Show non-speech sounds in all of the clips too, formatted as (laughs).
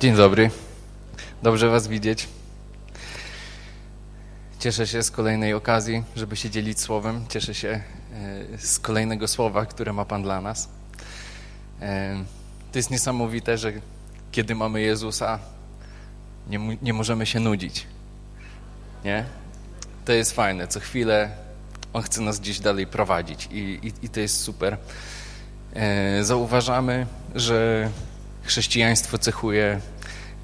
Dzień dobry. Dobrze Was widzieć. Cieszę się z kolejnej okazji, żeby się dzielić słowem. Cieszę się e, z kolejnego słowa, które ma Pan dla nas. E, to jest niesamowite, że kiedy mamy Jezusa, nie, nie możemy się nudzić. Nie? To jest fajne. Co chwilę On chce nas gdzieś dalej prowadzić i, i, i to jest super. E, zauważamy, że chrześcijaństwo cechuje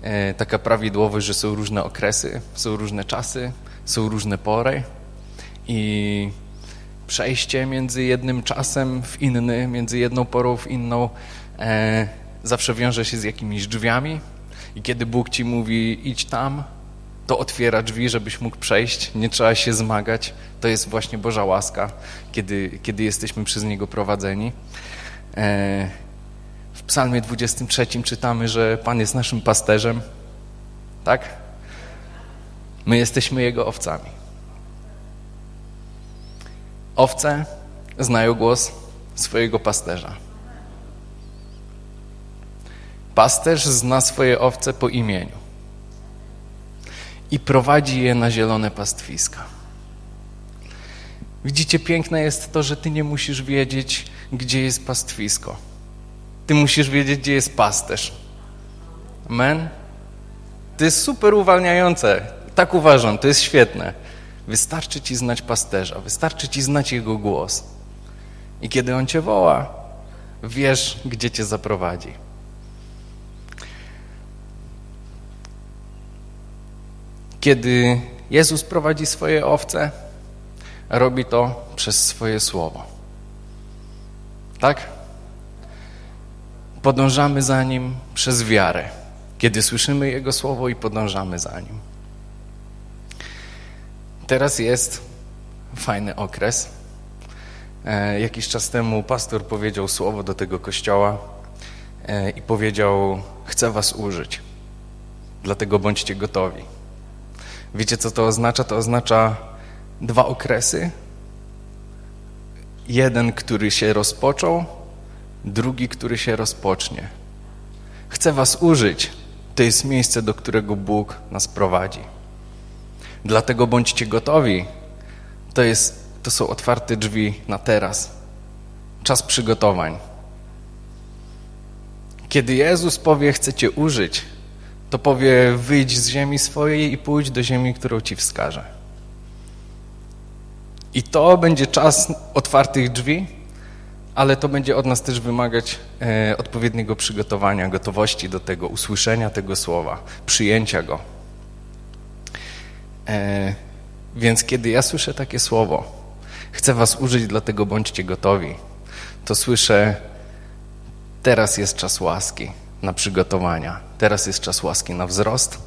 e, taka prawidłowość, że są różne okresy, są różne czasy, są różne pory i przejście między jednym czasem w inny, między jedną porą w inną e, zawsze wiąże się z jakimiś drzwiami i kiedy Bóg ci mówi idź tam, to otwiera drzwi, żebyś mógł przejść, nie trzeba się zmagać. To jest właśnie Boża łaska, kiedy, kiedy jesteśmy przez Niego prowadzeni. E, psalmie 23 czytamy, że Pan jest naszym pasterzem. Tak? My jesteśmy Jego owcami. Owce znają głos swojego pasterza. Pasterz zna swoje owce po imieniu i prowadzi je na zielone pastwiska. Widzicie, piękne jest to, że ty nie musisz wiedzieć, gdzie jest pastwisko. Ty musisz wiedzieć, gdzie jest pasterz. Amen? To jest super uwalniające. Tak uważam, to jest świetne. Wystarczy ci znać pasterza, wystarczy ci znać jego głos. I kiedy on cię woła, wiesz, gdzie cię zaprowadzi. Kiedy Jezus prowadzi swoje owce, robi to przez swoje słowo. Tak? Podążamy za Nim przez wiarę, kiedy słyszymy Jego słowo i podążamy za Nim. Teraz jest fajny okres. E, jakiś czas temu pastor powiedział słowo do tego kościoła e, i powiedział: Chcę Was użyć, dlatego bądźcie gotowi. Wiecie, co to oznacza? To oznacza dwa okresy. Jeden, który się rozpoczął, drugi, który się rozpocznie. Chcę Was użyć. To jest miejsce, do którego Bóg nas prowadzi. Dlatego bądźcie gotowi. To, jest, to są otwarte drzwi na teraz. Czas przygotowań. Kiedy Jezus powie, chcę Cię użyć, to powie, wyjdź z ziemi swojej i pójdź do ziemi, którą Ci wskaże. I to będzie czas otwartych drzwi, ale to będzie od nas też wymagać e, odpowiedniego przygotowania, gotowości do tego, usłyszenia tego słowa, przyjęcia go. E, więc kiedy ja słyszę takie słowo, chcę was użyć, dlatego bądźcie gotowi, to słyszę, teraz jest czas łaski na przygotowania, teraz jest czas łaski na wzrost,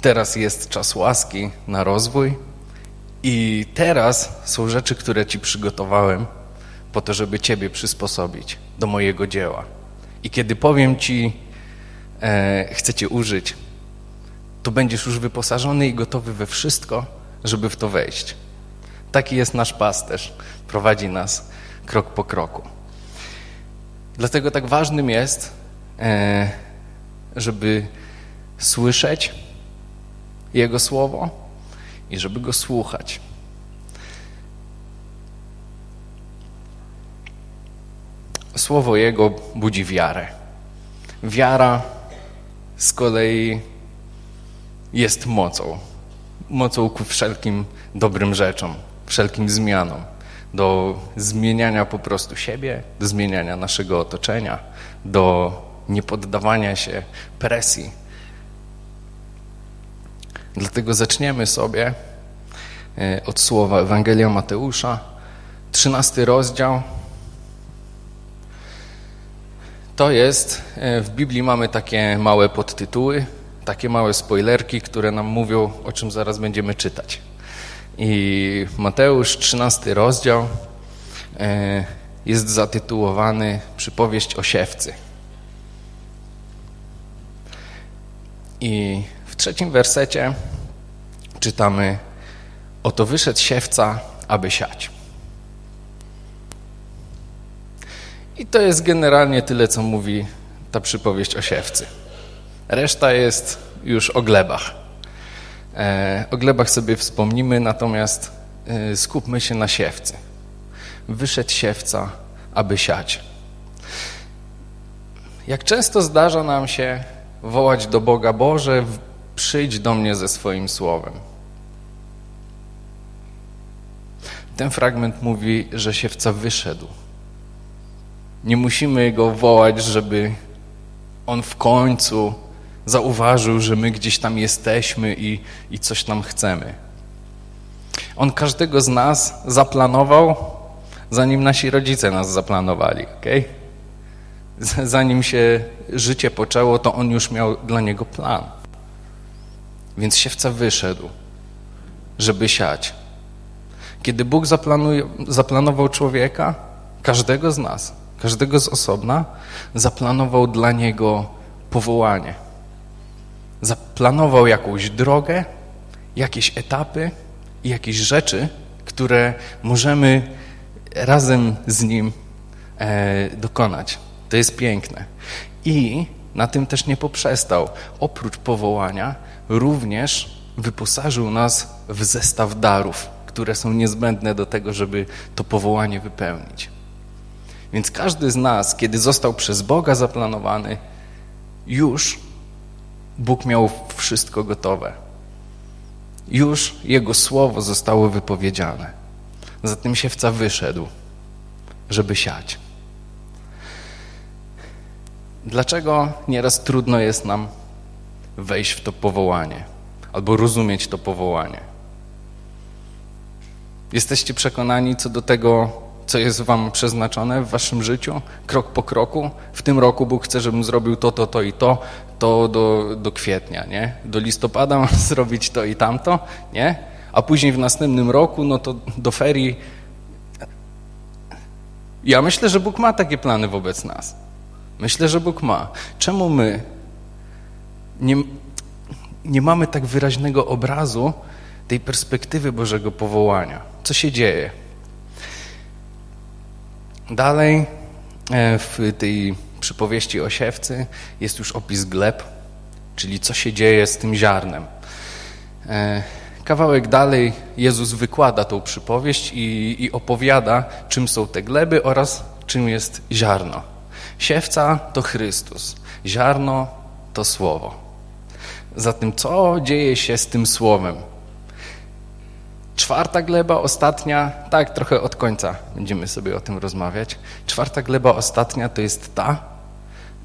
teraz jest czas łaski na rozwój. I teraz są rzeczy, które ci przygotowałem, po to, żeby Ciebie przysposobić do mojego dzieła. I kiedy powiem Ci, e, chcę Cię użyć, to będziesz już wyposażony i gotowy we wszystko, żeby w to wejść. Taki jest nasz pasterz. Prowadzi nas krok po kroku. Dlatego tak ważnym jest, e, żeby słyszeć Jego słowo i żeby go słuchać. Słowo Jego budzi wiarę. Wiara z kolei jest mocą. Mocą ku wszelkim dobrym rzeczom, wszelkim zmianom. Do zmieniania po prostu siebie, do zmieniania naszego otoczenia, do niepoddawania się presji. Dlatego zaczniemy sobie e, od słowa Ewangelia Mateusza, 13 rozdział, to jest, e, w Biblii mamy takie małe podtytuły, takie małe spoilerki, które nam mówią, o czym zaraz będziemy czytać. I Mateusz, 13 rozdział, e, jest zatytułowany Przypowieść o siewcy. I w trzecim wersecie czytamy: Oto wyszedł siewca, aby siać. I to jest generalnie tyle, co mówi ta przypowieść o siewcy. Reszta jest już o glebach. E, o glebach sobie wspomnimy, natomiast e, skupmy się na siewcy. Wyszedł siewca, aby siać. Jak często zdarza nam się wołać do Boga, Boże, przyjdź do mnie ze swoim słowem. Ten fragment mówi, że siewca wyszedł. Nie musimy go wołać, żeby on w końcu zauważył, że my gdzieś tam jesteśmy i, i coś tam chcemy. On każdego z nas zaplanował, zanim nasi rodzice nas zaplanowali, ok? Zanim się życie poczęło, to on już miał dla niego plan. Więc siewca wyszedł, żeby siać. Kiedy Bóg zaplanował człowieka, każdego z nas, każdego z osobna, zaplanował dla niego powołanie. Zaplanował jakąś drogę, jakieś etapy i jakieś rzeczy, które możemy razem z Nim e, dokonać. To jest piękne. I na tym też nie poprzestał. Oprócz powołania, również wyposażył nas w zestaw darów, które są niezbędne do tego, żeby to powołanie wypełnić. Więc każdy z nas, kiedy został przez Boga zaplanowany, już Bóg miał wszystko gotowe. Już Jego słowo zostało wypowiedziane. Zatem siewca wyszedł, żeby siać. Dlaczego nieraz trudno jest nam wejść w to powołanie albo rozumieć to powołanie? Jesteście przekonani co do tego, co jest wam przeznaczone w waszym życiu, krok po kroku. W tym roku Bóg chce, żebym zrobił to, to, to i to, to do, do kwietnia, nie? Do listopada (laughs) mam zrobić to i tamto, nie? A później w następnym roku, no to do ferii. Ja myślę, że Bóg ma takie plany wobec nas. Myślę, że Bóg ma. Czemu my nie, nie mamy tak wyraźnego obrazu tej perspektywy Bożego powołania? Co się dzieje? Dalej e, w tej przypowieści o siewcy jest już opis gleb, czyli co się dzieje z tym ziarnem. E, kawałek dalej Jezus wykłada tą przypowieść i, i opowiada, czym są te gleby oraz czym jest ziarno. Siewca to Chrystus, ziarno to Słowo. Zatem co dzieje się z tym Słowem? Czwarta gleba, ostatnia, tak trochę od końca będziemy sobie o tym rozmawiać. Czwarta gleba, ostatnia to jest ta,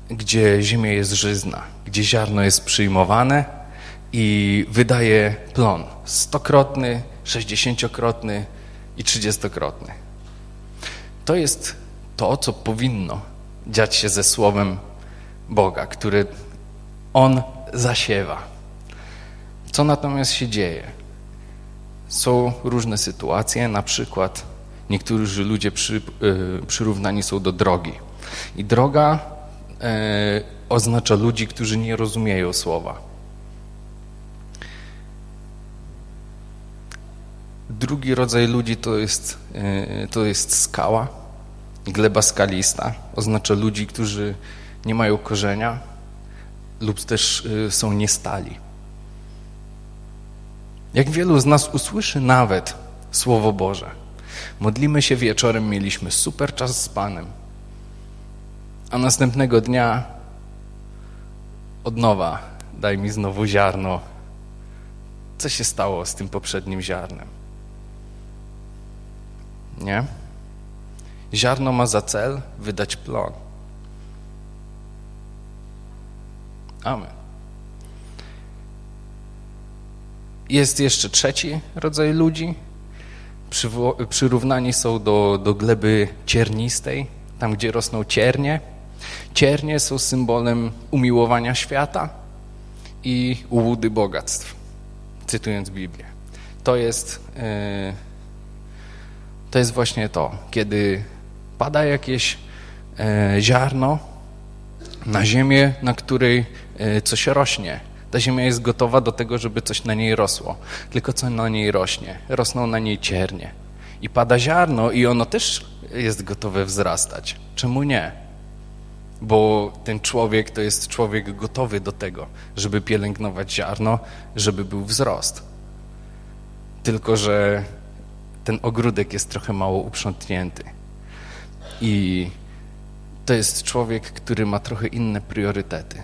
gdzie ziemia jest żyzna, gdzie ziarno jest przyjmowane i wydaje plon stokrotny, sześćdziesięciokrotny i trzydziestokrotny. To jest to, co powinno dziać się ze Słowem Boga, który On zasiewa. Co natomiast się dzieje? Są różne sytuacje, na przykład niektórzy ludzie przy, y, przyrównani są do drogi. I droga y, oznacza ludzi, którzy nie rozumieją słowa. Drugi rodzaj ludzi to jest, y, to jest skała, gleba skalista. Oznacza ludzi, którzy nie mają korzenia lub też są niestali. Jak wielu z nas usłyszy nawet Słowo Boże. Modlimy się wieczorem, mieliśmy super czas z Panem, a następnego dnia od nowa daj mi znowu ziarno. Co się stało z tym poprzednim ziarnem? Nie? Ziarno ma za cel wydać plon. Amen. Jest jeszcze trzeci rodzaj ludzi. Przyrównani są do, do gleby ciernistej, tam gdzie rosną ciernie. Ciernie są symbolem umiłowania świata i ułudy bogactw, cytując Biblię. To jest, yy, to jest właśnie to, kiedy pada jakieś yy, ziarno na ziemię, na której yy, coś rośnie, ta ziemia jest gotowa do tego, żeby coś na niej rosło. Tylko co na niej rośnie? Rosną na niej ciernie. I pada ziarno i ono też jest gotowe wzrastać. Czemu nie? bo ten człowiek to jest człowiek gotowy do tego, żeby pielęgnować ziarno, żeby był wzrost. Tylko, że ten ogródek jest trochę mało uprzątnięty. I to jest człowiek, który ma trochę inne priorytety.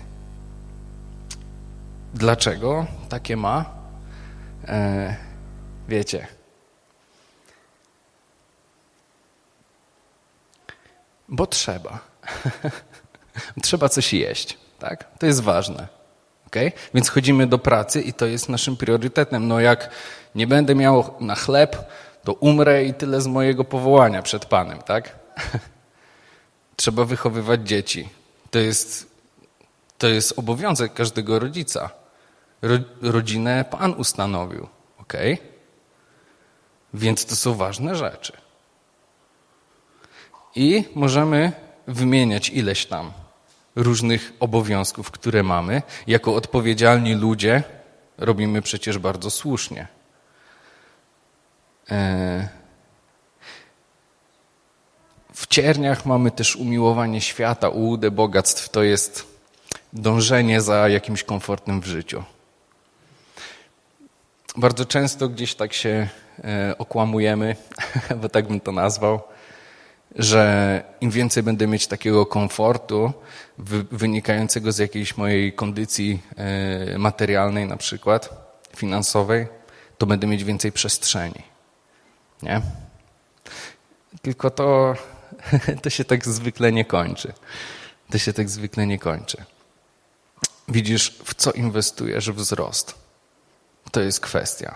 Dlaczego takie ma? E, wiecie. Bo trzeba. (laughs) trzeba coś jeść, tak? To jest ważne. Okay? Więc chodzimy do pracy i to jest naszym priorytetem. No jak nie będę miał na chleb, to umrę i tyle z mojego powołania przed Panem, tak? (laughs) Trzeba wychowywać dzieci. To jest, to jest obowiązek każdego rodzica. Ro, rodzinę Pan ustanowił, ok? Więc to są ważne rzeczy. I możemy wymieniać ileś tam różnych obowiązków, które mamy. Jako odpowiedzialni ludzie robimy przecież bardzo słusznie. E, w cierniach mamy też umiłowanie świata, ułudę bogactw. To jest dążenie za jakimś komfortem w życiu. Bardzo często gdzieś tak się e, okłamujemy, (laughs) bo tak bym to nazwał, że im więcej będę mieć takiego komfortu wynikającego z jakiejś mojej kondycji e, materialnej, na przykład finansowej, to będę mieć więcej przestrzeni. Nie? Tylko to, (laughs) to się tak zwykle nie kończy. To się tak zwykle nie kończy. Widzisz, w co inwestujesz wzrost. To jest kwestia.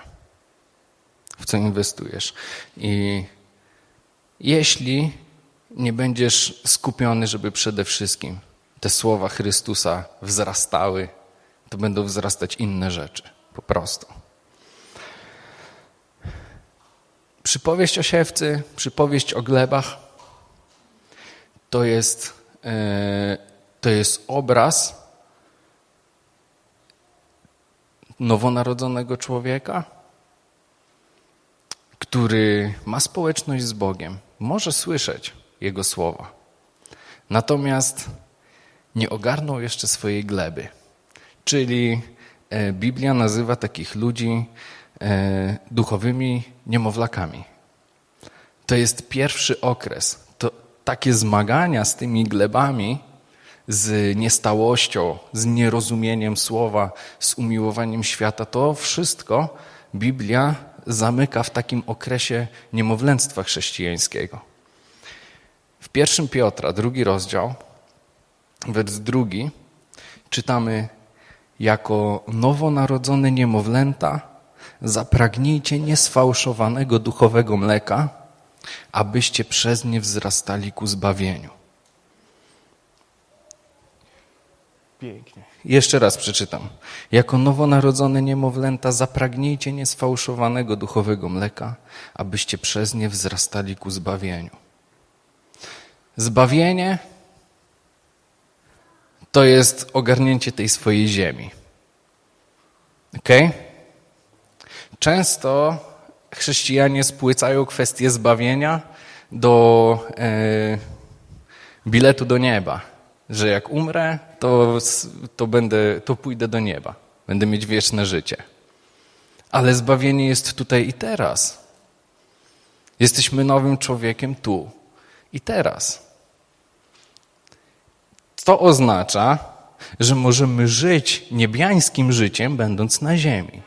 W co inwestujesz. I jeśli nie będziesz skupiony, żeby przede wszystkim te słowa Chrystusa wzrastały, to będą wzrastać inne rzeczy. Po prostu. Przypowieść o siewcy, przypowieść o glebach to jest, e, to jest obraz nowonarodzonego człowieka, który ma społeczność z Bogiem, może słyszeć Jego słowa. Natomiast nie ogarnął jeszcze swojej gleby. Czyli e, Biblia nazywa takich ludzi e, duchowymi niemowlakami. To jest pierwszy okres. To takie zmagania z tymi glebami, z niestałością, z nierozumieniem słowa, z umiłowaniem świata, to wszystko Biblia zamyka w takim okresie niemowlęctwa chrześcijańskiego. W pierwszym Piotra, drugi rozdział, wers drugi, czytamy jako nowonarodzone niemowlęta zapragnijcie niesfałszowanego duchowego mleka, abyście przez nie wzrastali ku zbawieniu. Pięknie. Jeszcze raz przeczytam. Jako nowonarodzone niemowlęta zapragnijcie niesfałszowanego duchowego mleka, abyście przez nie wzrastali ku zbawieniu. Zbawienie to jest ogarnięcie tej swojej ziemi. Ok? Często chrześcijanie spłycają kwestię zbawienia do e, biletu do nieba. Że jak umrę, to, to, będę, to pójdę do nieba. Będę mieć wieczne życie. Ale zbawienie jest tutaj i teraz. Jesteśmy nowym człowiekiem tu i teraz. To oznacza, że możemy żyć niebiańskim życiem, będąc na ziemi.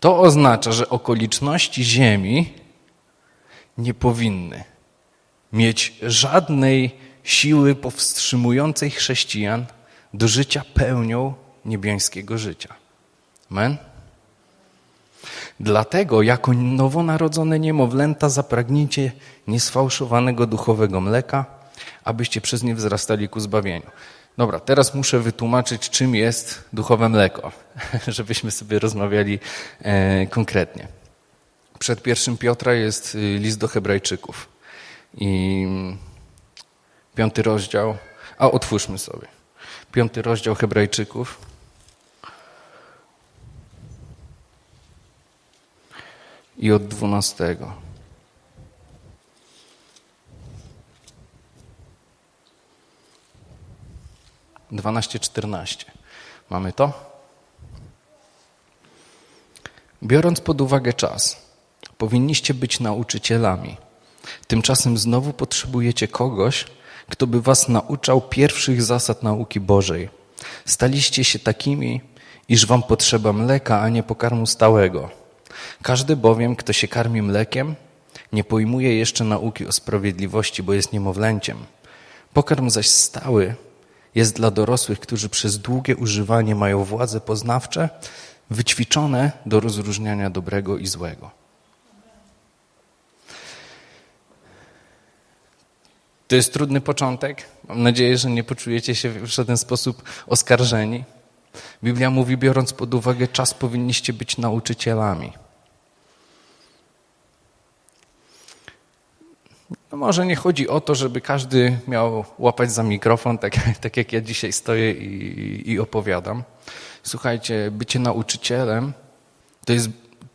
To oznacza, że okoliczności ziemi nie powinny mieć żadnej siły powstrzymującej chrześcijan do życia pełnią niebiańskiego życia. Amen? Dlatego, jako nowonarodzone niemowlęta, zapragnijcie niesfałszowanego duchowego mleka, abyście przez nie wzrastali ku zbawieniu. Dobra, teraz muszę wytłumaczyć, czym jest duchowe mleko, (laughs) żebyśmy sobie rozmawiali e, konkretnie. Przed pierwszym Piotra jest y, list do Hebrajczyków. I piąty rozdział, a otwórzmy sobie. Piąty rozdział Hebrajczyków. I od dwunastego. 12-14. Mamy to? Biorąc pod uwagę czas, powinniście być nauczycielami. Tymczasem znowu potrzebujecie kogoś, kto by was nauczał pierwszych zasad nauki Bożej. Staliście się takimi, iż wam potrzeba mleka, a nie pokarmu stałego. Każdy bowiem, kto się karmi mlekiem, nie pojmuje jeszcze nauki o sprawiedliwości, bo jest niemowlęciem. Pokarm zaś stały jest dla dorosłych, którzy przez długie używanie mają władze poznawcze, wyćwiczone do rozróżniania dobrego i złego. To jest trudny początek. Mam nadzieję, że nie poczujecie się w żaden sposób oskarżeni. Biblia mówi, biorąc pod uwagę czas, powinniście być nauczycielami. No może nie chodzi o to, żeby każdy miał łapać za mikrofon, tak, (laughs) tak jak ja dzisiaj stoję i, i opowiadam. Słuchajcie, bycie nauczycielem to jest,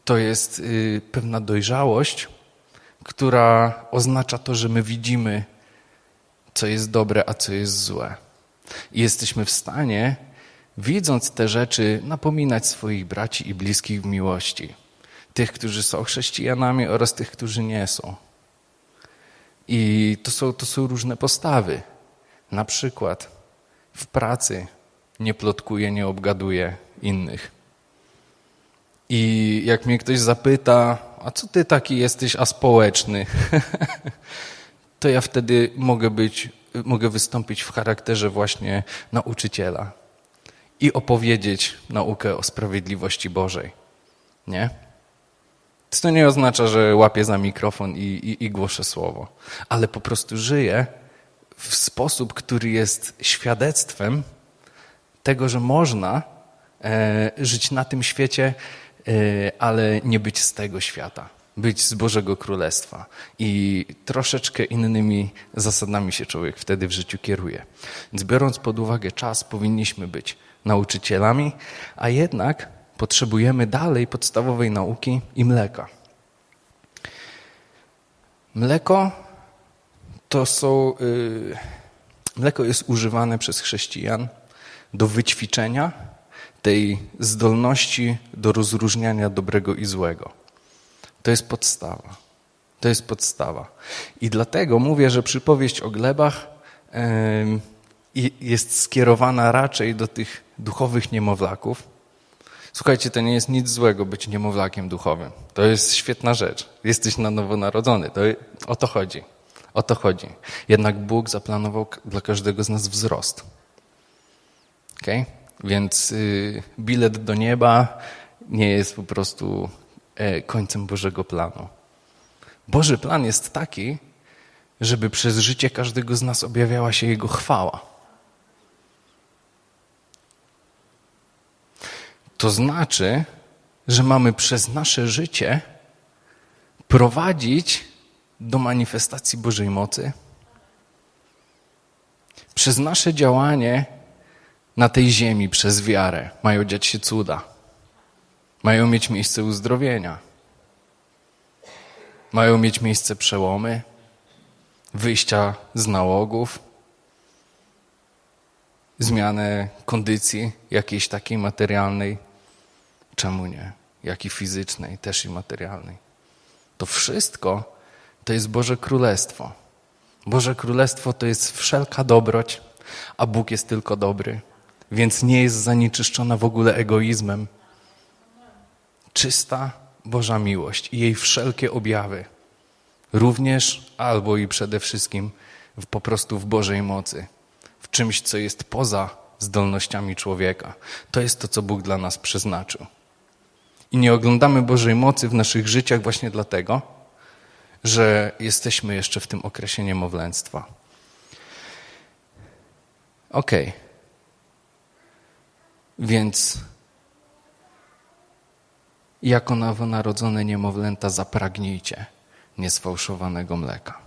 to jest y, pewna dojrzałość, która oznacza to, że my widzimy, co jest dobre, a co jest złe. I jesteśmy w stanie, widząc te rzeczy, napominać swoich braci i bliskich w miłości. Tych, którzy są chrześcijanami oraz tych, którzy nie są. I to są, to są różne postawy. Na przykład w pracy nie plotkuje, nie obgaduje innych. I jak mnie ktoś zapyta, a co ty taki jesteś aspołeczny? (laughs) to ja wtedy mogę być, mogę wystąpić w charakterze właśnie nauczyciela i opowiedzieć naukę o sprawiedliwości Bożej. Nie? To nie oznacza, że łapię za mikrofon i, i, i głoszę słowo, ale po prostu żyję w sposób, który jest świadectwem tego, że można e, żyć na tym świecie, e, ale nie być z tego świata. Być z Bożego Królestwa. I troszeczkę innymi zasadami się człowiek wtedy w życiu kieruje. Więc biorąc pod uwagę czas, powinniśmy być nauczycielami, a jednak potrzebujemy dalej podstawowej nauki i mleka. Mleko to są. Yy, mleko jest używane przez chrześcijan do wyćwiczenia tej zdolności do rozróżniania dobrego i złego. To jest podstawa. To jest podstawa. I dlatego mówię, że przypowieść o glebach jest skierowana raczej do tych duchowych niemowlaków, Słuchajcie, to nie jest nic złego być niemowlakiem duchowym. To jest świetna rzecz. Jesteś na nowo narodzony. To, o to chodzi. O to chodzi. Jednak Bóg zaplanował dla każdego z nas wzrost. Okay? Więc y, bilet do nieba nie jest po prostu końcem Bożego planu. Boży plan jest taki, żeby przez życie każdego z nas objawiała się Jego chwała. To znaczy, że mamy przez nasze życie prowadzić do manifestacji Bożej mocy. Przez nasze działanie na tej ziemi, przez wiarę, mają dziać się cuda. Mają mieć miejsce uzdrowienia. Mają mieć miejsce przełomy, wyjścia z nałogów, zmianę kondycji jakiejś takiej materialnej, Czemu nie? Jak i fizycznej, też i materialnej. To wszystko to jest Boże Królestwo. Boże Królestwo to jest wszelka dobroć, a Bóg jest tylko dobry, więc nie jest zanieczyszczona w ogóle egoizmem. Czysta Boża miłość i jej wszelkie objawy, również albo i przede wszystkim po prostu w Bożej mocy, w czymś, co jest poza zdolnościami człowieka. To jest to, co Bóg dla nas przeznaczył. I nie oglądamy Bożej mocy w naszych życiach właśnie dlatego, że jesteśmy jeszcze w tym okresie niemowlęctwa. Ok. Więc jako nowonarodzone niemowlęta zapragnijcie niesfałszowanego mleka.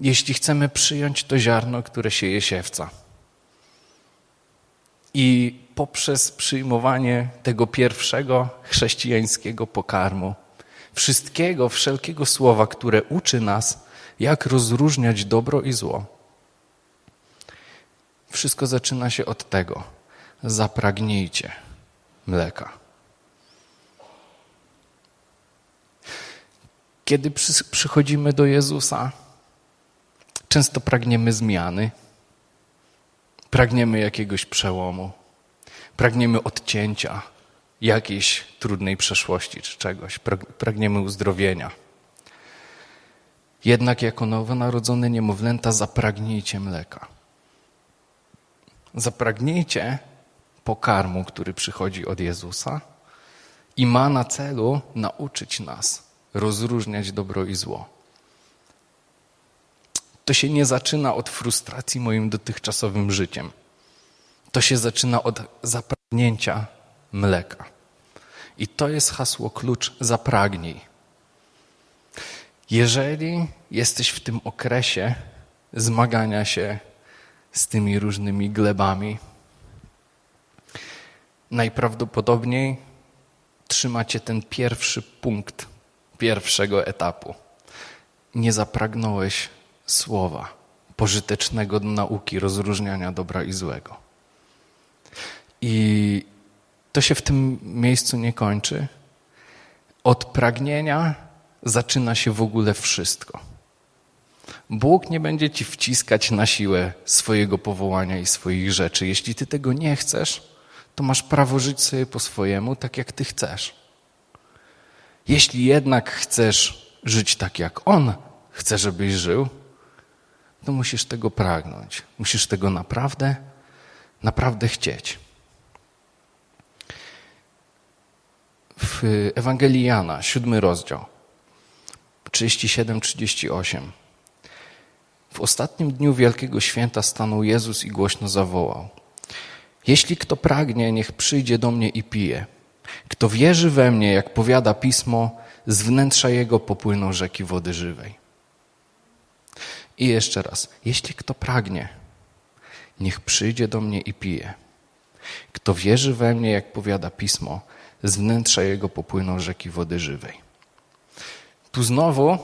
Jeśli chcemy przyjąć to ziarno, które sieje siewca i poprzez przyjmowanie tego pierwszego chrześcijańskiego pokarmu, wszystkiego, wszelkiego słowa, które uczy nas, jak rozróżniać dobro i zło. wszystko zaczyna się od tego. Zapragnijcie mleka. Kiedy przychodzimy do Jezusa, często pragniemy zmiany, pragniemy jakiegoś przełomu, pragniemy odcięcia jakiejś trudnej przeszłości czy czegoś, pragniemy uzdrowienia. Jednak jako nowonarodzone niemowlęta zapragnijcie mleka. Zapragnijcie pokarmu, który przychodzi od Jezusa i ma na celu nauczyć nas rozróżniać dobro i zło. To się nie zaczyna od frustracji moim dotychczasowym życiem. To się zaczyna od zapragnięcia mleka. I to jest hasło klucz zapragnij. Jeżeli jesteś w tym okresie zmagania się z tymi różnymi glebami, najprawdopodobniej trzymacie ten pierwszy punkt pierwszego etapu. Nie zapragnąłeś słowa pożytecznego do nauki rozróżniania dobra i złego. I to się w tym miejscu nie kończy. Od pragnienia zaczyna się w ogóle wszystko. Bóg nie będzie ci wciskać na siłę swojego powołania i swoich rzeczy. Jeśli ty tego nie chcesz, to masz prawo żyć sobie po swojemu, tak jak ty chcesz. Jeśli jednak chcesz żyć tak, jak On chce, żebyś żył, to musisz tego pragnąć. Musisz tego naprawdę, naprawdę chcieć. W Ewangelii Jana, siódmy rozdział, 37-38. W ostatnim dniu Wielkiego Święta stanął Jezus i głośno zawołał. Jeśli kto pragnie, niech przyjdzie do mnie i pije. Kto wierzy we mnie, jak powiada pismo, z wnętrza jego popłyną rzeki wody żywej. I jeszcze raz, jeśli kto pragnie, niech przyjdzie do mnie i pije. Kto wierzy we mnie, jak powiada pismo, z wnętrza jego popłyną rzeki wody żywej. Tu znowu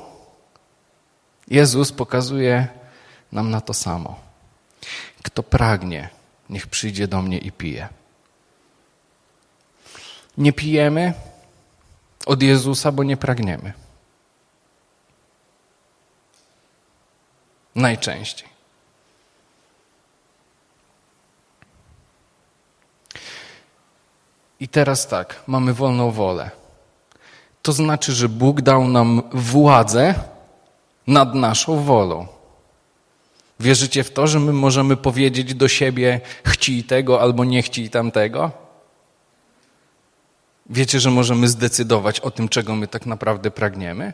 Jezus pokazuje nam na to samo. Kto pragnie, niech przyjdzie do mnie i pije. Nie pijemy od Jezusa, bo nie pragniemy. Najczęściej. I teraz tak, mamy wolną wolę. To znaczy, że Bóg dał nam władzę nad naszą wolą. Wierzycie w to, że my możemy powiedzieć do siebie chcij tego albo nie chcij tamtego? Wiecie, że możemy zdecydować o tym, czego my tak naprawdę pragniemy?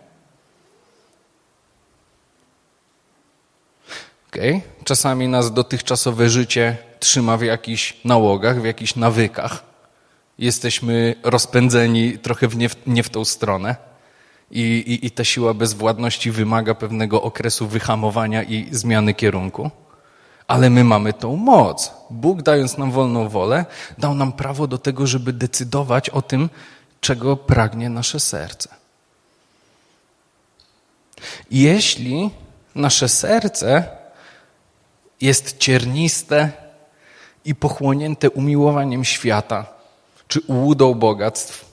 Okay. Czasami nas dotychczasowe życie trzyma w jakichś nałogach, w jakichś nawykach. Jesteśmy rozpędzeni trochę w nie, w, nie w tą stronę. I, i, I ta siła bezwładności wymaga pewnego okresu wyhamowania i zmiany kierunku. Ale my mamy tą moc. Bóg, dając nam wolną wolę, dał nam prawo do tego, żeby decydować o tym, czego pragnie nasze serce. Jeśli nasze serce jest cierniste i pochłonięte umiłowaniem świata, czy ułudą bogactw,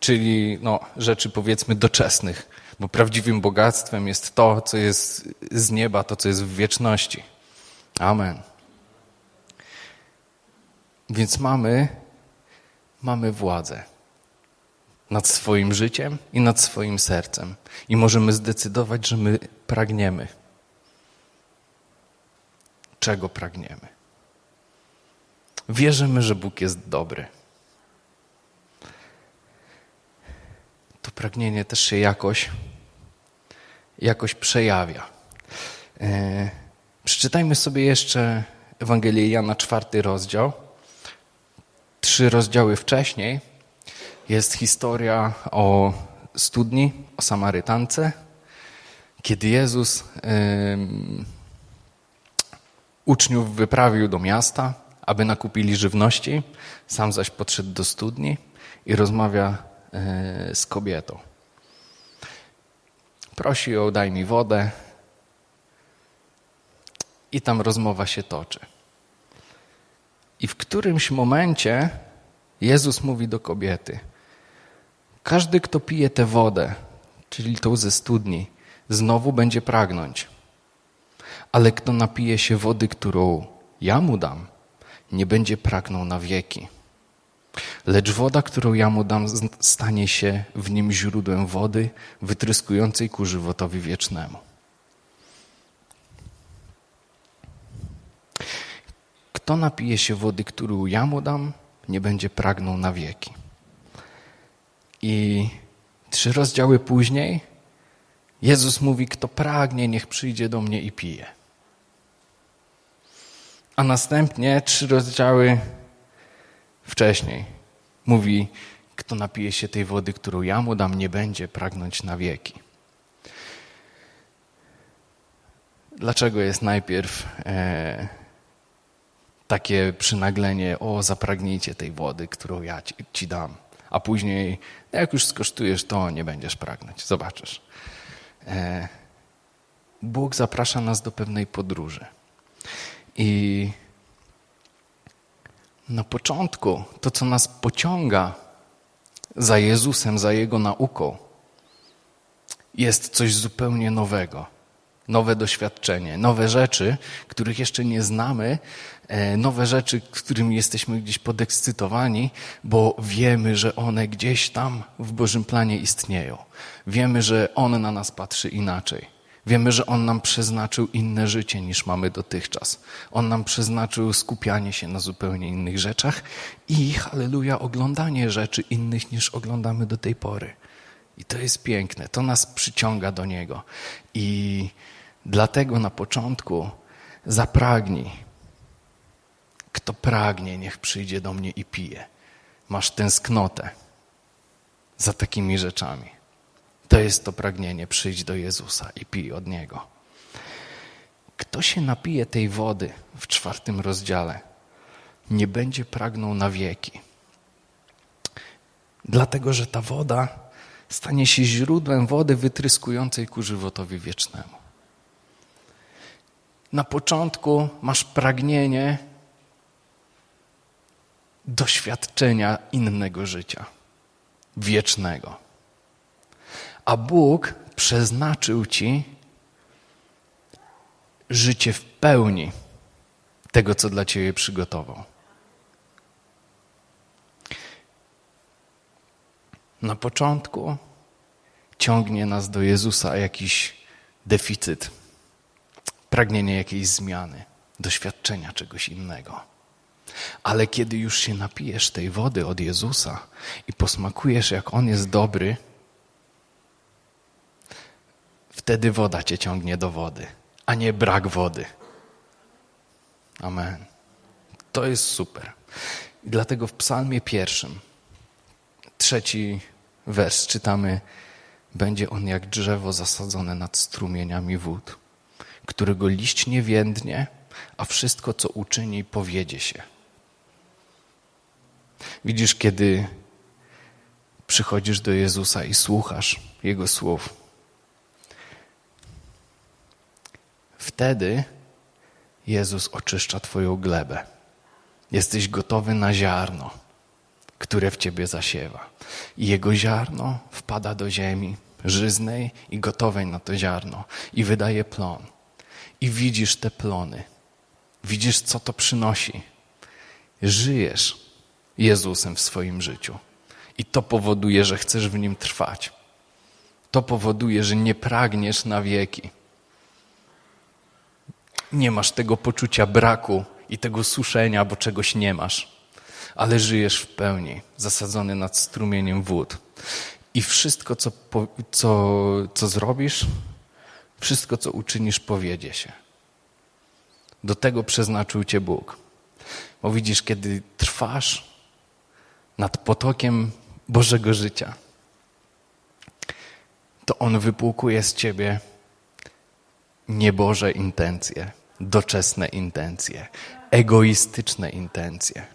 czyli no, rzeczy powiedzmy doczesnych, bo prawdziwym bogactwem jest to, co jest z nieba, to, co jest w wieczności. Amen. Więc mamy, mamy władzę nad swoim życiem i nad swoim sercem. I możemy zdecydować, że my pragniemy. Czego pragniemy? Wierzymy, że Bóg jest dobry. To pragnienie też się jakoś, jakoś przejawia. Yy Przeczytajmy sobie jeszcze Ewangelię Jana, czwarty rozdział. Trzy rozdziały wcześniej jest historia o studni, o Samarytance, kiedy Jezus uczniów wyprawił do miasta, aby nakupili żywności, sam zaś podszedł do studni i rozmawia z kobietą. Prosi ją, daj mi wodę, i tam rozmowa się toczy. I w którymś momencie Jezus mówi do kobiety: Każdy, kto pije tę wodę, czyli tą ze studni, znowu będzie pragnąć. Ale kto napije się wody, którą ja mu dam, nie będzie pragnął na wieki. Lecz woda, którą ja mu dam, stanie się w nim źródłem wody wytryskującej ku żywotowi wiecznemu. Kto napije się wody, którą ja mu dam, nie będzie pragnął na wieki. I trzy rozdziały później Jezus mówi: Kto pragnie, niech przyjdzie do mnie i pije. A następnie trzy rozdziały wcześniej mówi: Kto napije się tej wody, którą ja mu dam, nie będzie pragnąć na wieki. Dlaczego jest najpierw e, takie przynaglenie, o zapragnijcie tej wody, którą ja ci, ci dam, a później jak już skosztujesz, to nie będziesz pragnąć. Zobaczysz. E, Bóg zaprasza nas do pewnej podróży. I na początku to, co nas pociąga za Jezusem, za Jego nauką, jest coś zupełnie nowego. Nowe doświadczenie, nowe rzeczy, których jeszcze nie znamy, e, nowe rzeczy, którymi jesteśmy gdzieś podekscytowani, bo wiemy, że one gdzieś tam w Bożym planie istnieją. Wiemy, że On na nas patrzy inaczej. Wiemy, że On nam przeznaczył inne życie niż mamy dotychczas. On nam przeznaczył skupianie się na zupełnie innych rzeczach i, halleluja, oglądanie rzeczy innych niż oglądamy do tej pory. I to jest piękne, to nas przyciąga do Niego. I dlatego na początku zapragnij. Kto pragnie, niech przyjdzie do mnie i pije. Masz tęsknotę za takimi rzeczami. To jest to pragnienie, przyjdź do Jezusa i pij od Niego. Kto się napije tej wody w czwartym rozdziale, nie będzie pragnął na wieki. Dlatego, że ta woda stanie się źródłem wody wytryskującej ku żywotowi wiecznemu. Na początku masz pragnienie doświadczenia innego życia, wiecznego a Bóg przeznaczył ci życie w pełni tego, co dla ciebie przygotował. Na początku ciągnie nas do Jezusa jakiś deficyt, pragnienie jakiejś zmiany, doświadczenia czegoś innego. Ale kiedy już się napijesz tej wody od Jezusa i posmakujesz, jak On jest dobry, Wtedy woda cię ciągnie do wody, a nie brak wody. Amen. To jest super. I dlatego w Psalmie pierwszym, trzeci wers czytamy: Będzie on jak drzewo zasadzone nad strumieniami wód, którego liść nie więdnie, a wszystko, co uczyni, powiedzie się. Widzisz, kiedy przychodzisz do Jezusa i słuchasz Jego słów, Wtedy Jezus oczyszcza Twoją glebę. Jesteś gotowy na ziarno, które w Ciebie zasiewa. I jego ziarno wpada do ziemi żyznej i gotowej na to ziarno i wydaje plon. I widzisz te plony. Widzisz, co to przynosi. Żyjesz Jezusem w swoim życiu. I to powoduje, że chcesz w nim trwać. To powoduje, że nie pragniesz na wieki nie masz tego poczucia braku i tego suszenia, bo czegoś nie masz, ale żyjesz w pełni, zasadzony nad strumieniem wód. I wszystko, co, co, co zrobisz, wszystko, co uczynisz, powiedzie się. Do tego przeznaczył Cię Bóg. Bo widzisz, kiedy trwasz nad potokiem Bożego życia, to On wypłukuje z Ciebie nieboże intencje, doczesne intencje, egoistyczne intencje.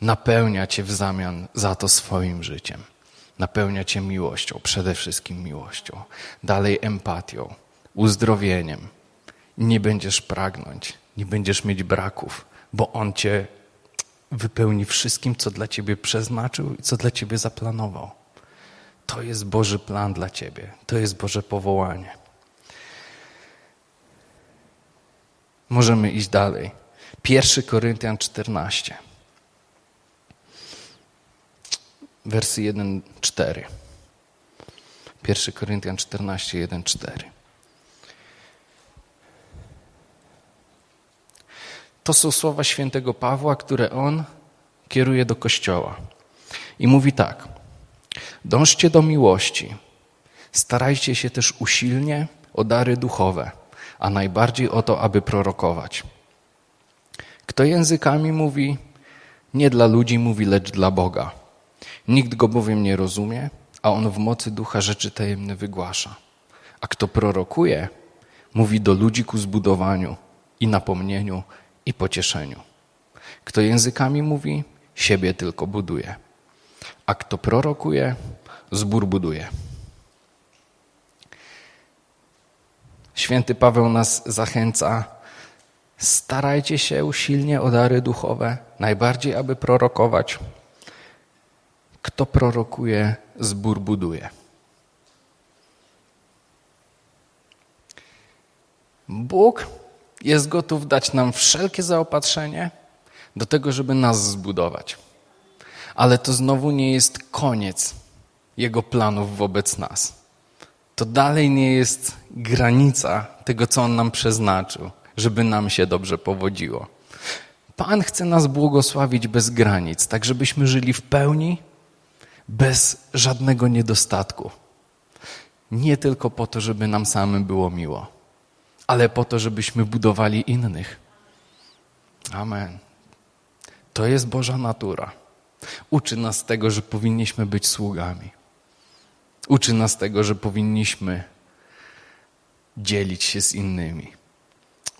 Napełnia cię w zamian za to swoim życiem. Napełnia cię miłością, przede wszystkim miłością. Dalej empatią, uzdrowieniem. Nie będziesz pragnąć, nie będziesz mieć braków, bo On cię wypełni wszystkim, co dla ciebie przeznaczył i co dla ciebie zaplanował. To jest Boży plan dla ciebie. To jest Boże powołanie. Możemy iść dalej. 1 Koryntian 14. Wersy 1-4. 1 Koryntian 14, 1, 4. To są słowa świętego Pawła, które on kieruje do Kościoła. I mówi tak: Dążcie do miłości, starajcie się też usilnie o dary duchowe, a najbardziej o to, aby prorokować. Kto językami mówi, nie dla ludzi mówi, lecz dla Boga. Nikt go bowiem nie rozumie, a on w mocy ducha rzeczy tajemne wygłasza. A kto prorokuje, mówi do ludzi ku zbudowaniu i napomnieniu i pocieszeniu. Kto językami mówi, siebie tylko buduje. A kto prorokuje, zbór buduje. Święty Paweł nas zachęca, starajcie się usilnie o dary duchowe, najbardziej aby prorokować. Kto prorokuje, zbór buduje. Bóg jest gotów dać nam wszelkie zaopatrzenie do tego, żeby nas zbudować. Ale to znowu nie jest koniec Jego planów wobec nas. To dalej nie jest granica tego, co On nam przeznaczył, żeby nam się dobrze powodziło. Pan chce nas błogosławić bez granic, tak żebyśmy żyli w pełni, bez żadnego niedostatku. Nie tylko po to, żeby nam samym było miło ale po to, żebyśmy budowali innych. Amen. To jest Boża natura. Uczy nas tego, że powinniśmy być sługami. Uczy nas tego, że powinniśmy dzielić się z innymi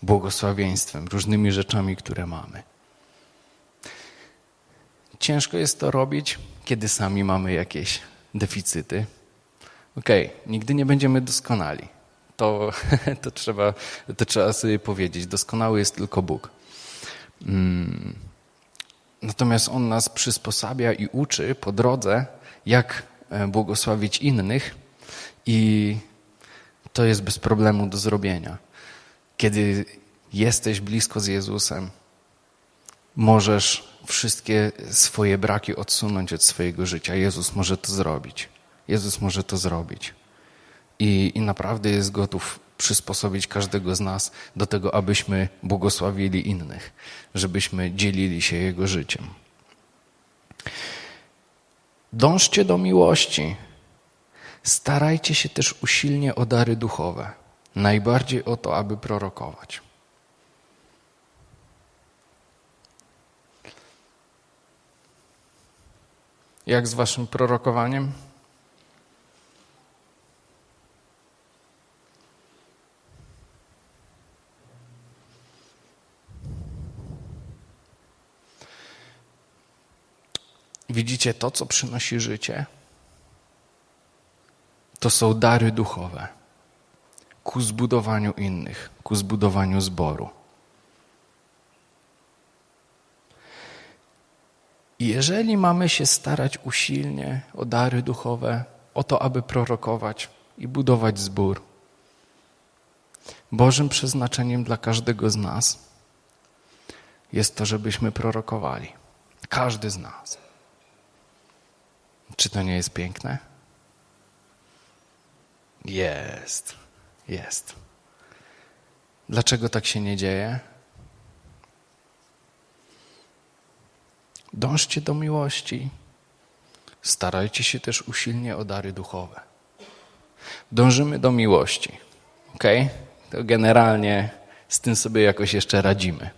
błogosławieństwem, różnymi rzeczami, które mamy. Ciężko jest to robić, kiedy sami mamy jakieś deficyty. Okej, okay, nigdy nie będziemy doskonali to, (laughs) to, trzeba, to trzeba sobie powiedzieć. Doskonały jest tylko Bóg. Mm. Natomiast On nas przysposabia i uczy po drodze, jak błogosławić innych, i to jest bez problemu do zrobienia. Kiedy jesteś blisko z Jezusem, możesz wszystkie swoje braki odsunąć od swojego życia. Jezus może to zrobić. Jezus może to zrobić i, i naprawdę jest gotów przysposobić każdego z nas do tego, abyśmy błogosławili innych, żebyśmy dzielili się Jego życiem. Dążcie do miłości. Starajcie się też usilnie o dary duchowe. Najbardziej o to, aby prorokować. Jak z waszym prorokowaniem? Widzicie to, co przynosi życie? To są dary duchowe ku zbudowaniu innych, ku zbudowaniu zboru. I jeżeli mamy się starać usilnie o dary duchowe, o to, aby prorokować i budować zbór, Bożym przeznaczeniem dla każdego z nas jest to, żebyśmy prorokowali. Każdy z nas. Czy to nie jest piękne? Jest, jest. Dlaczego tak się nie dzieje? Dążcie do miłości. Starajcie się też usilnie o dary duchowe. Dążymy do miłości. Ok? To generalnie z tym sobie jakoś jeszcze radzimy.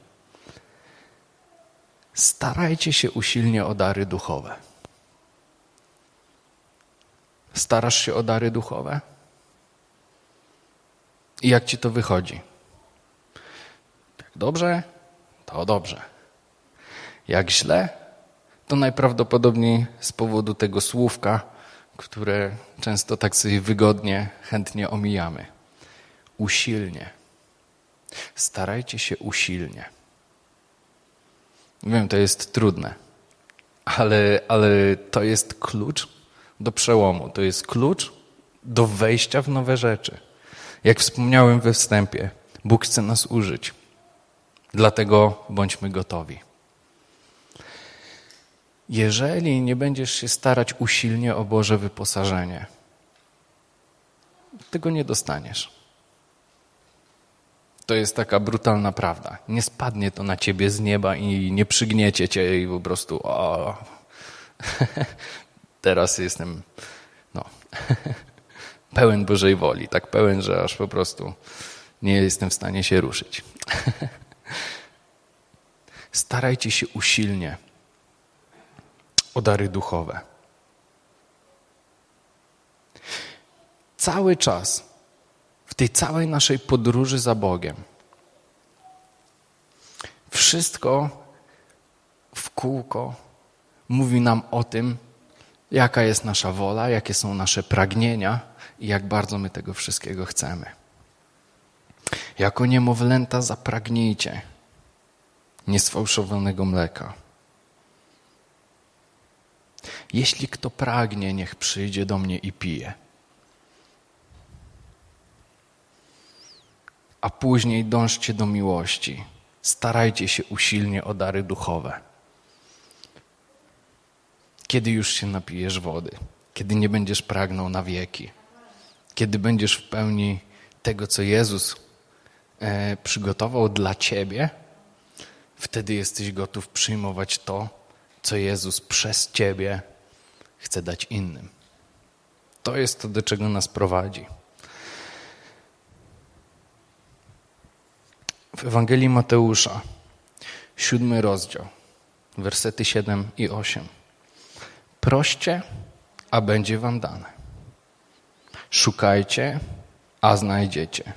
Starajcie się usilnie o dary duchowe. Starasz się o dary duchowe? I jak ci to wychodzi? Jak dobrze, to dobrze. Jak źle, to najprawdopodobniej z powodu tego słówka, które często tak sobie wygodnie, chętnie omijamy. Usilnie. Starajcie się usilnie. Wiem, to jest trudne, ale, ale to jest klucz do przełomu. To jest klucz do wejścia w nowe rzeczy. Jak wspomniałem we wstępie, Bóg chce nas użyć. Dlatego bądźmy gotowi. Jeżeli nie będziesz się starać usilnie o Boże wyposażenie, tego nie dostaniesz. To jest taka brutalna prawda. Nie spadnie to na ciebie z nieba i nie przygniecie cię i po prostu o, (laughs) teraz jestem no, (laughs) pełen Bożej woli, tak pełen, że aż po prostu nie jestem w stanie się ruszyć. (laughs) Starajcie się usilnie o dary duchowe. Cały czas, w tej całej naszej podróży za Bogiem, wszystko w kółko mówi nam o tym, jaka jest nasza wola, jakie są nasze pragnienia i jak bardzo my tego wszystkiego chcemy. Jako niemowlęta zapragnijcie niesfałszowanego mleka. Jeśli kto pragnie, niech przyjdzie do mnie i pije. A później dążcie do miłości. Starajcie się usilnie o dary duchowe. Kiedy już się napijesz wody, kiedy nie będziesz pragnął na wieki, kiedy będziesz w pełni tego, co Jezus e, przygotował dla ciebie, wtedy jesteś gotów przyjmować to, co Jezus przez ciebie chce dać innym. To jest to, do czego nas prowadzi. W Ewangelii Mateusza, siódmy rozdział, wersety 7 i 8. Proście, a będzie wam dane. Szukajcie, a znajdziecie.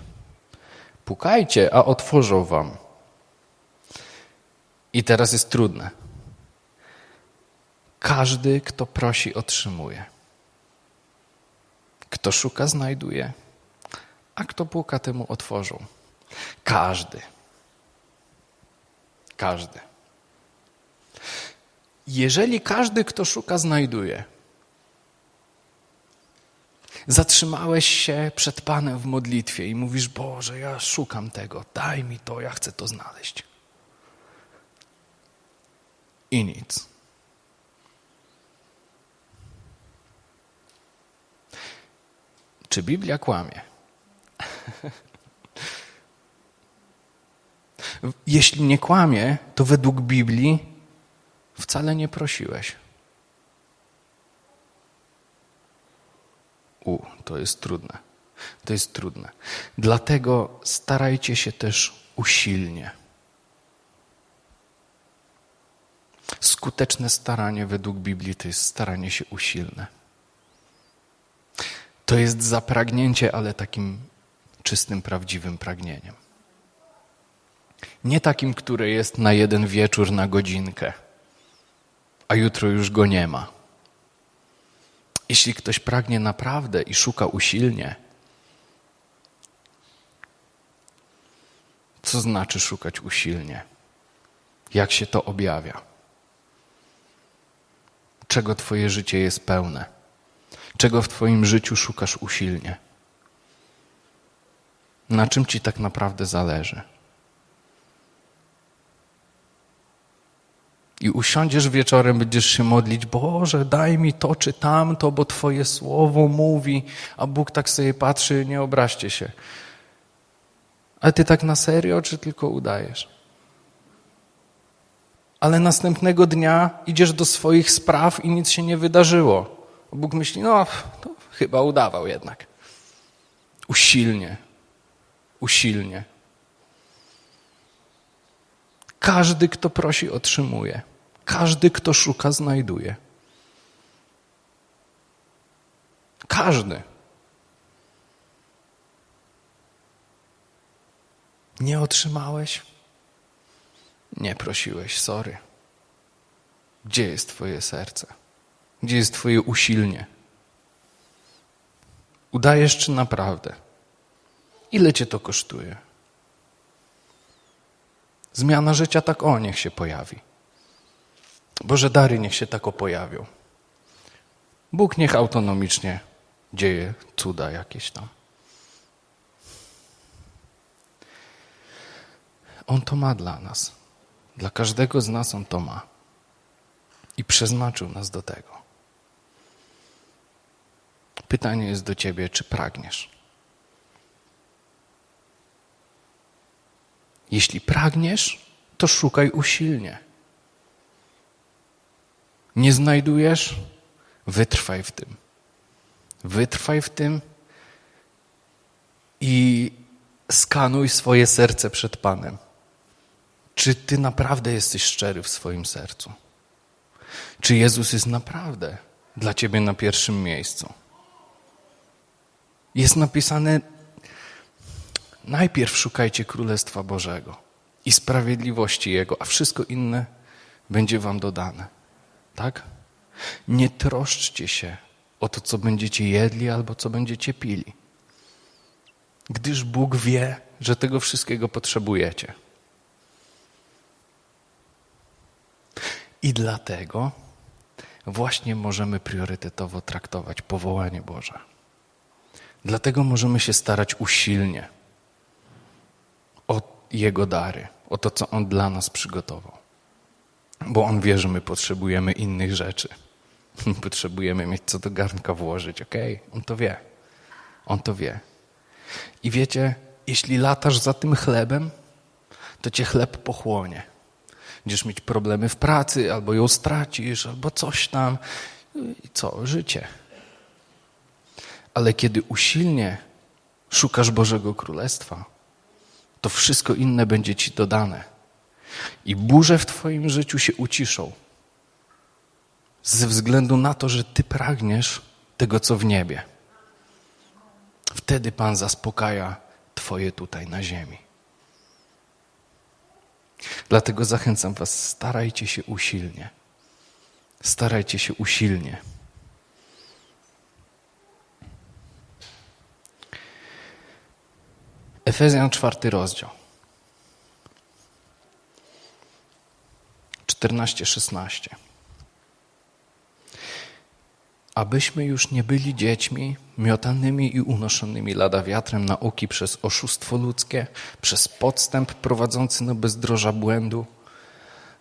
Pukajcie, a otworzą wam. I teraz jest trudne. Każdy, kto prosi, otrzymuje. Kto szuka, znajduje, a kto puka, temu otworzą. Każdy. Każdy. Jeżeli każdy, kto szuka, znajduje, zatrzymałeś się przed Panem w modlitwie i mówisz: Boże, ja szukam tego, daj mi to, ja chcę to znaleźć. I nic. Czy Biblia kłamie? (laughs) Jeśli nie kłamie, to według Biblii wcale nie prosiłeś. U, to jest trudne. To jest trudne. Dlatego starajcie się też usilnie. Skuteczne staranie według Biblii to jest staranie się usilne. To jest zapragnięcie, ale takim czystym, prawdziwym pragnieniem. Nie takim, które jest na jeden wieczór, na godzinkę, jutro już go nie ma. Jeśli ktoś pragnie naprawdę i szuka usilnie, co znaczy szukać usilnie? Jak się to objawia? Czego Twoje życie jest pełne? Czego w Twoim życiu szukasz usilnie? Na czym Ci tak naprawdę zależy? I usiądziesz wieczorem, będziesz się modlić, Boże, daj mi to czy tamto, bo Twoje słowo mówi, a Bóg tak sobie patrzy, nie obraźcie się. Ale Ty tak na serio, czy tylko udajesz? Ale następnego dnia idziesz do swoich spraw i nic się nie wydarzyło. Bóg myśli, no, to chyba udawał jednak. Usilnie, usilnie. Każdy, kto prosi, otrzymuje. Każdy, kto szuka, znajduje. Każdy. Nie otrzymałeś? Nie prosiłeś, sorry. Gdzie jest Twoje serce? Gdzie jest Twoje usilnie? Udajesz czy naprawdę? Ile Cię to kosztuje? Zmiana życia tak o, niech się pojawi. Boże dary niech się tak pojawią. Bóg niech autonomicznie dzieje cuda jakieś tam. On to ma dla nas. Dla każdego z nas On to ma. I przeznaczył nas do tego. Pytanie jest do Ciebie, czy pragniesz? Jeśli pragniesz, to szukaj usilnie. Nie znajdujesz? Wytrwaj w tym. Wytrwaj w tym i skanuj swoje serce przed Panem. Czy ty naprawdę jesteś szczery w swoim sercu? Czy Jezus jest naprawdę dla ciebie na pierwszym miejscu? Jest napisane: najpierw szukajcie Królestwa Bożego i sprawiedliwości Jego, a wszystko inne będzie Wam dodane. Tak? Nie troszczcie się o to, co będziecie jedli albo co będziecie pili, gdyż Bóg wie, że tego wszystkiego potrzebujecie. I dlatego właśnie możemy priorytetowo traktować powołanie Boże. Dlatego możemy się starać usilnie Jego dary, o to, co On dla nas przygotował. Bo On wie, że my potrzebujemy innych rzeczy. (laughs) Potrzebujemy mieć co do garnka włożyć? Okay? On to wie. On to wie. I wiecie, jeśli latasz za tym chlebem, to cię chleb pochłonie. Będziesz mieć problemy w pracy, albo ją stracisz, albo coś tam. I co? Życie. Ale kiedy usilnie szukasz Bożego Królestwa, to wszystko inne będzie ci dodane. I burze w Twoim życiu się uciszą. Ze względu na to, że Ty pragniesz tego, co w niebie. Wtedy Pan zaspokaja Twoje tutaj na ziemi. Dlatego zachęcam Was, starajcie się usilnie. Starajcie się usilnie. Efezjan czwarty rozdział. 14-16 abyśmy już nie byli dziećmi miotanymi i unoszonymi lada wiatrem nauki przez oszustwo ludzkie, przez podstęp prowadzący na bezdroża błędu,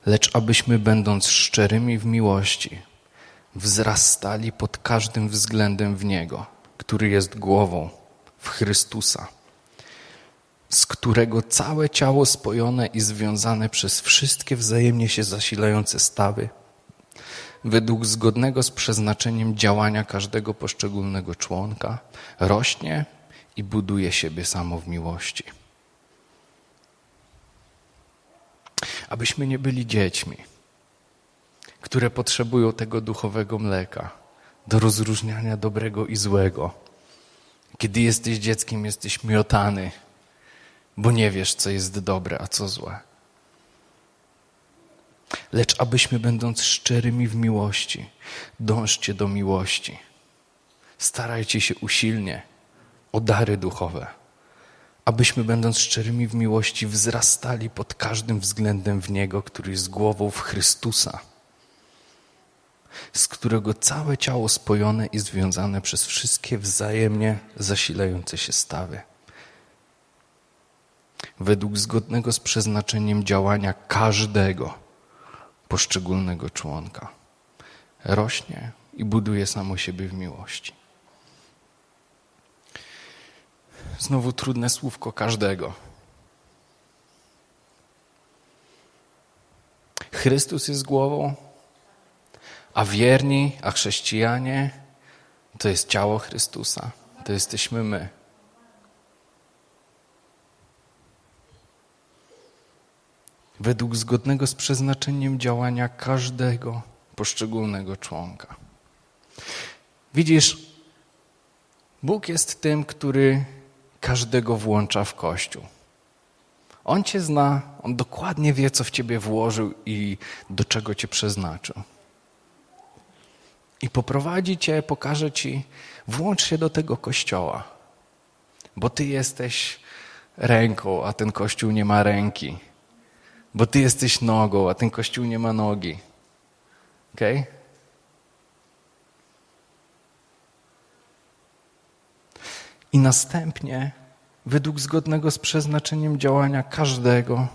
lecz abyśmy będąc szczerymi w miłości, wzrastali pod każdym względem w Niego, który jest głową, w Chrystusa, z którego całe ciało spojone i związane przez wszystkie wzajemnie się zasilające stawy, według zgodnego z przeznaczeniem działania każdego poszczególnego członka, rośnie i buduje siebie samo w miłości. Abyśmy nie byli dziećmi, które potrzebują tego duchowego mleka do rozróżniania dobrego i złego. Kiedy jesteś dzieckiem, jesteś miotany, bo nie wiesz, co jest dobre, a co złe lecz abyśmy będąc szczerymi w miłości, dążcie do miłości. Starajcie się usilnie o dary duchowe, abyśmy będąc szczerymi w miłości wzrastali pod każdym względem w Niego, który jest głową w Chrystusa, z którego całe ciało spojone i związane przez wszystkie wzajemnie zasilające się stawy według zgodnego z przeznaczeniem działania każdego poszczególnego członka. Rośnie i buduje samo siebie w miłości. Znowu trudne słówko każdego. Chrystus jest głową, a wierni, a chrześcijanie to jest ciało Chrystusa. To jesteśmy my. Według zgodnego z przeznaczeniem działania każdego poszczególnego członka. Widzisz, Bóg jest tym, który każdego włącza w Kościół. On cię zna, on dokładnie wie, co w ciebie włożył i do czego cię przeznaczył. I poprowadzi cię, pokaże ci, włącz się do tego kościoła, bo ty jesteś ręką, a ten kościół nie ma ręki bo ty jesteś nogą, a ten kościół nie ma nogi. Okay? I następnie, według zgodnego z przeznaczeniem działania każdego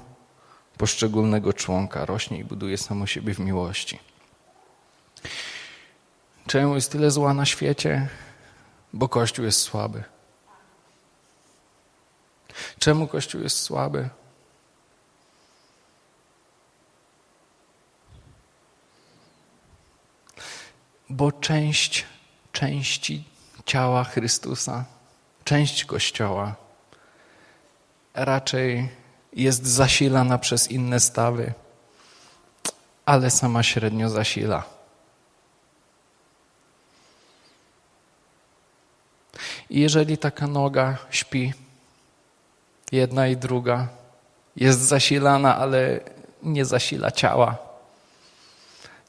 poszczególnego członka, rośnie i buduje samo siebie w miłości. Czemu jest tyle zła na świecie? Bo Kościół jest słaby. Czemu Kościół jest słaby? Bo część części ciała Chrystusa, część Kościoła raczej jest zasilana przez inne stawy, ale sama średnio zasila. I jeżeli taka noga śpi, jedna i druga, jest zasilana, ale nie zasila ciała,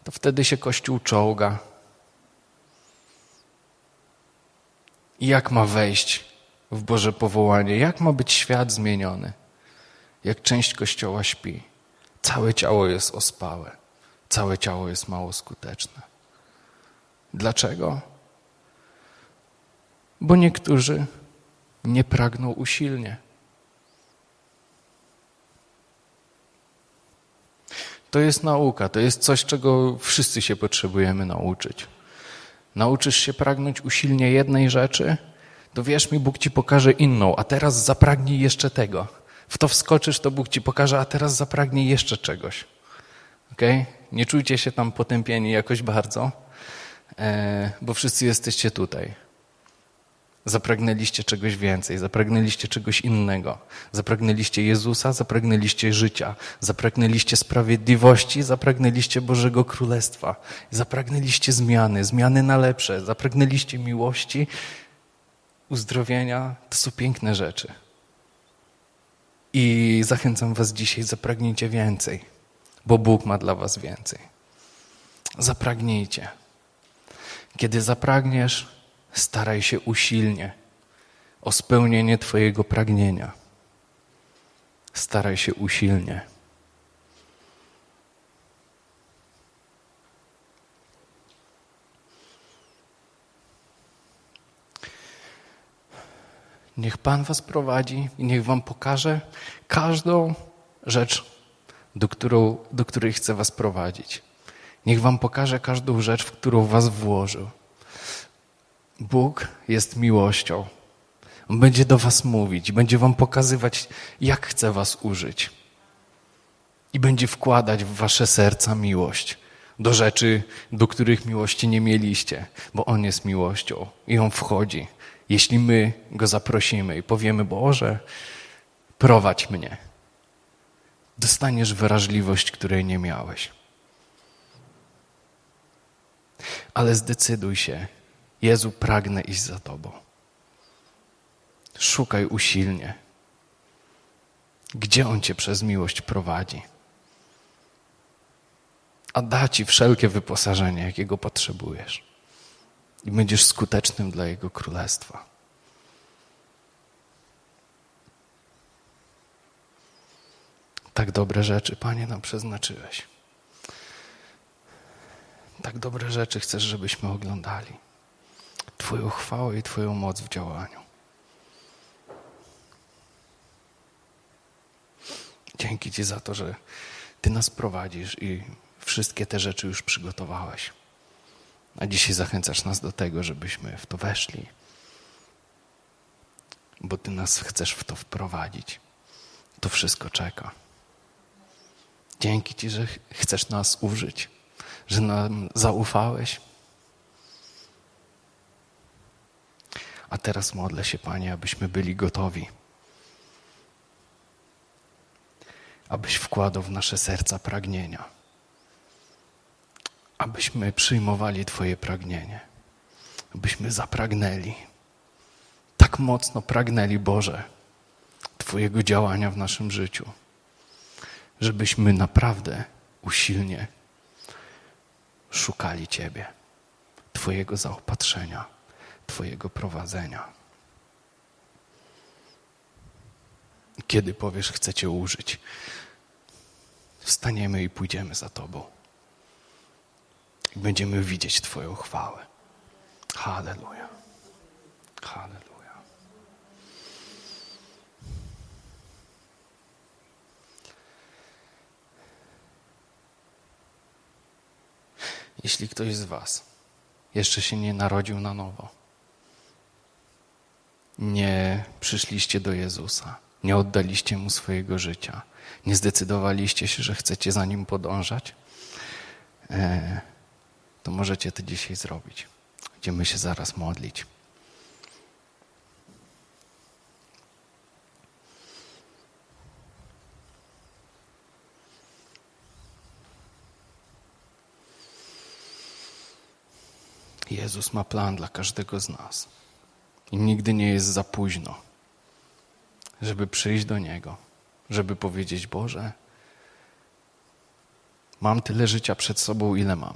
to wtedy się Kościół czołga. Jak ma wejść w Boże powołanie? Jak ma być świat zmieniony? Jak część Kościoła śpi, całe ciało jest ospałe, całe ciało jest mało skuteczne. Dlaczego? Bo niektórzy nie pragną usilnie. To jest nauka, to jest coś, czego wszyscy się potrzebujemy nauczyć. Nauczysz się pragnąć usilnie jednej rzeczy, to wierz mi, Bóg ci pokaże inną, a teraz zapragnij jeszcze tego. W to wskoczysz, to Bóg ci pokaże, a teraz zapragnij jeszcze czegoś. Okay? Nie czujcie się tam potępieni jakoś bardzo, e, bo wszyscy jesteście tutaj. Zapragnęliście czegoś więcej, zapragnęliście czegoś innego. Zapragnęliście Jezusa, zapragnęliście życia, zapragnęliście sprawiedliwości, zapragnęliście Bożego Królestwa, zapragnęliście zmiany, zmiany na lepsze, zapragnęliście miłości, uzdrowienia. To są piękne rzeczy. I zachęcam Was dzisiaj, zapragnijcie więcej, bo Bóg ma dla Was więcej. Zapragnijcie. Kiedy zapragniesz, staraj się usilnie o spełnienie Twojego pragnienia. Staraj się usilnie. Niech Pan Was prowadzi i niech Wam pokaże każdą rzecz, do, którą, do której chce Was prowadzić. Niech Wam pokaże każdą rzecz, w którą Was włożył. Bóg jest miłością. On będzie do Was mówić, będzie Wam pokazywać, jak chce Was użyć. I będzie wkładać w Wasze serca miłość do rzeczy, do których miłości nie mieliście, bo On jest miłością i On wchodzi. Jeśli my Go zaprosimy i powiemy, Boże, prowadź mnie, dostaniesz wrażliwość, której nie miałeś. Ale zdecyduj się, Jezu, pragnę iść za Tobą. Szukaj usilnie, gdzie On Cię przez miłość prowadzi. A da Ci wszelkie wyposażenie, jakiego potrzebujesz. I będziesz skutecznym dla Jego Królestwa. Tak dobre rzeczy, Panie, nam przeznaczyłeś. Tak dobre rzeczy chcesz, żebyśmy oglądali. Twoją chwałę i Twoją moc w działaniu. Dzięki Ci za to, że Ty nas prowadzisz i wszystkie te rzeczy już przygotowałeś. A dzisiaj zachęcasz nas do tego, żebyśmy w to weszli, bo Ty nas chcesz w to wprowadzić. To wszystko czeka. Dzięki Ci, że chcesz nas użyć, że nam zaufałeś. A teraz modlę się, Panie, abyśmy byli gotowi. Abyś wkładał w nasze serca pragnienia. Abyśmy przyjmowali Twoje pragnienie. Abyśmy zapragnęli. Tak mocno pragnęli, Boże, Twojego działania w naszym życiu. Żebyśmy naprawdę usilnie szukali Ciebie, Twojego zaopatrzenia. Twojego prowadzenia. Kiedy powiesz, chcę Cię użyć, wstaniemy i pójdziemy za Tobą. i będziemy widzieć Twoją chwałę. Halleluja. Halleluja. Jeśli ktoś z Was jeszcze się nie narodził na nowo, nie przyszliście do Jezusa, nie oddaliście Mu swojego życia, nie zdecydowaliście się, że chcecie za Nim podążać, e, to możecie to dzisiaj zrobić. Będziemy się zaraz modlić. Jezus ma plan dla każdego z nas. I nigdy nie jest za późno, żeby przyjść do Niego, żeby powiedzieć: Boże, mam tyle życia przed sobą, ile mam.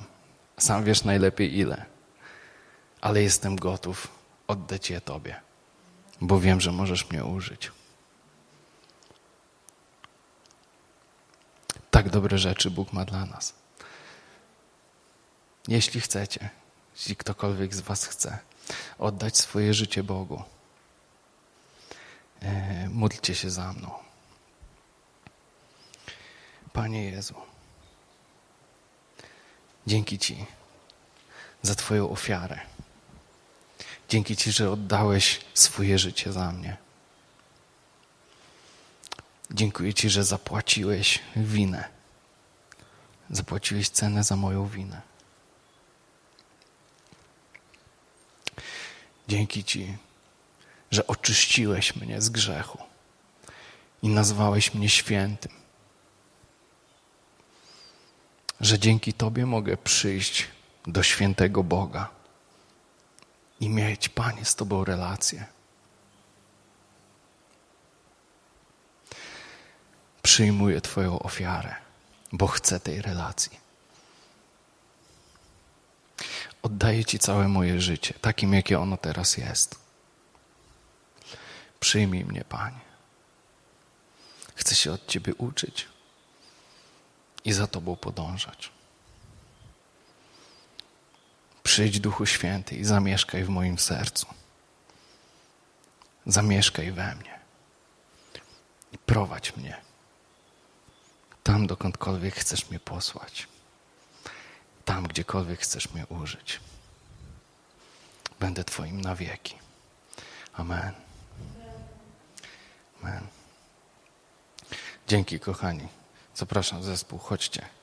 Sam wiesz najlepiej ile, ale jestem gotów oddać je Tobie, bo wiem, że możesz mnie użyć. Tak dobre rzeczy Bóg ma dla nas. Jeśli chcecie, jeśli ktokolwiek z Was chce oddać swoje życie Bogu, e, módlcie się za mną. Panie Jezu, dzięki Ci za Twoją ofiarę. Dzięki Ci, że oddałeś swoje życie za mnie. Dziękuję Ci, że zapłaciłeś winę. Zapłaciłeś cenę za moją winę. Dzięki Ci, że oczyściłeś mnie z grzechu i nazwałeś mnie świętym. Że dzięki Tobie mogę przyjść do świętego Boga i mieć, Panie, z Tobą relację. Przyjmuję Twoją ofiarę, bo chcę tej relacji. Oddaję Ci całe moje życie, takim jakie ono teraz jest. Przyjmij mnie, Panie. Chcę się od Ciebie uczyć i za Tobą podążać. Przyjdź, Duchu Święty, i zamieszkaj w moim sercu. Zamieszkaj we mnie. I prowadź mnie tam, dokądkolwiek chcesz mnie posłać tam, gdziekolwiek chcesz mnie użyć. Będę Twoim na wieki. Amen. Amen. Dzięki, kochani. Zapraszam zespół, chodźcie.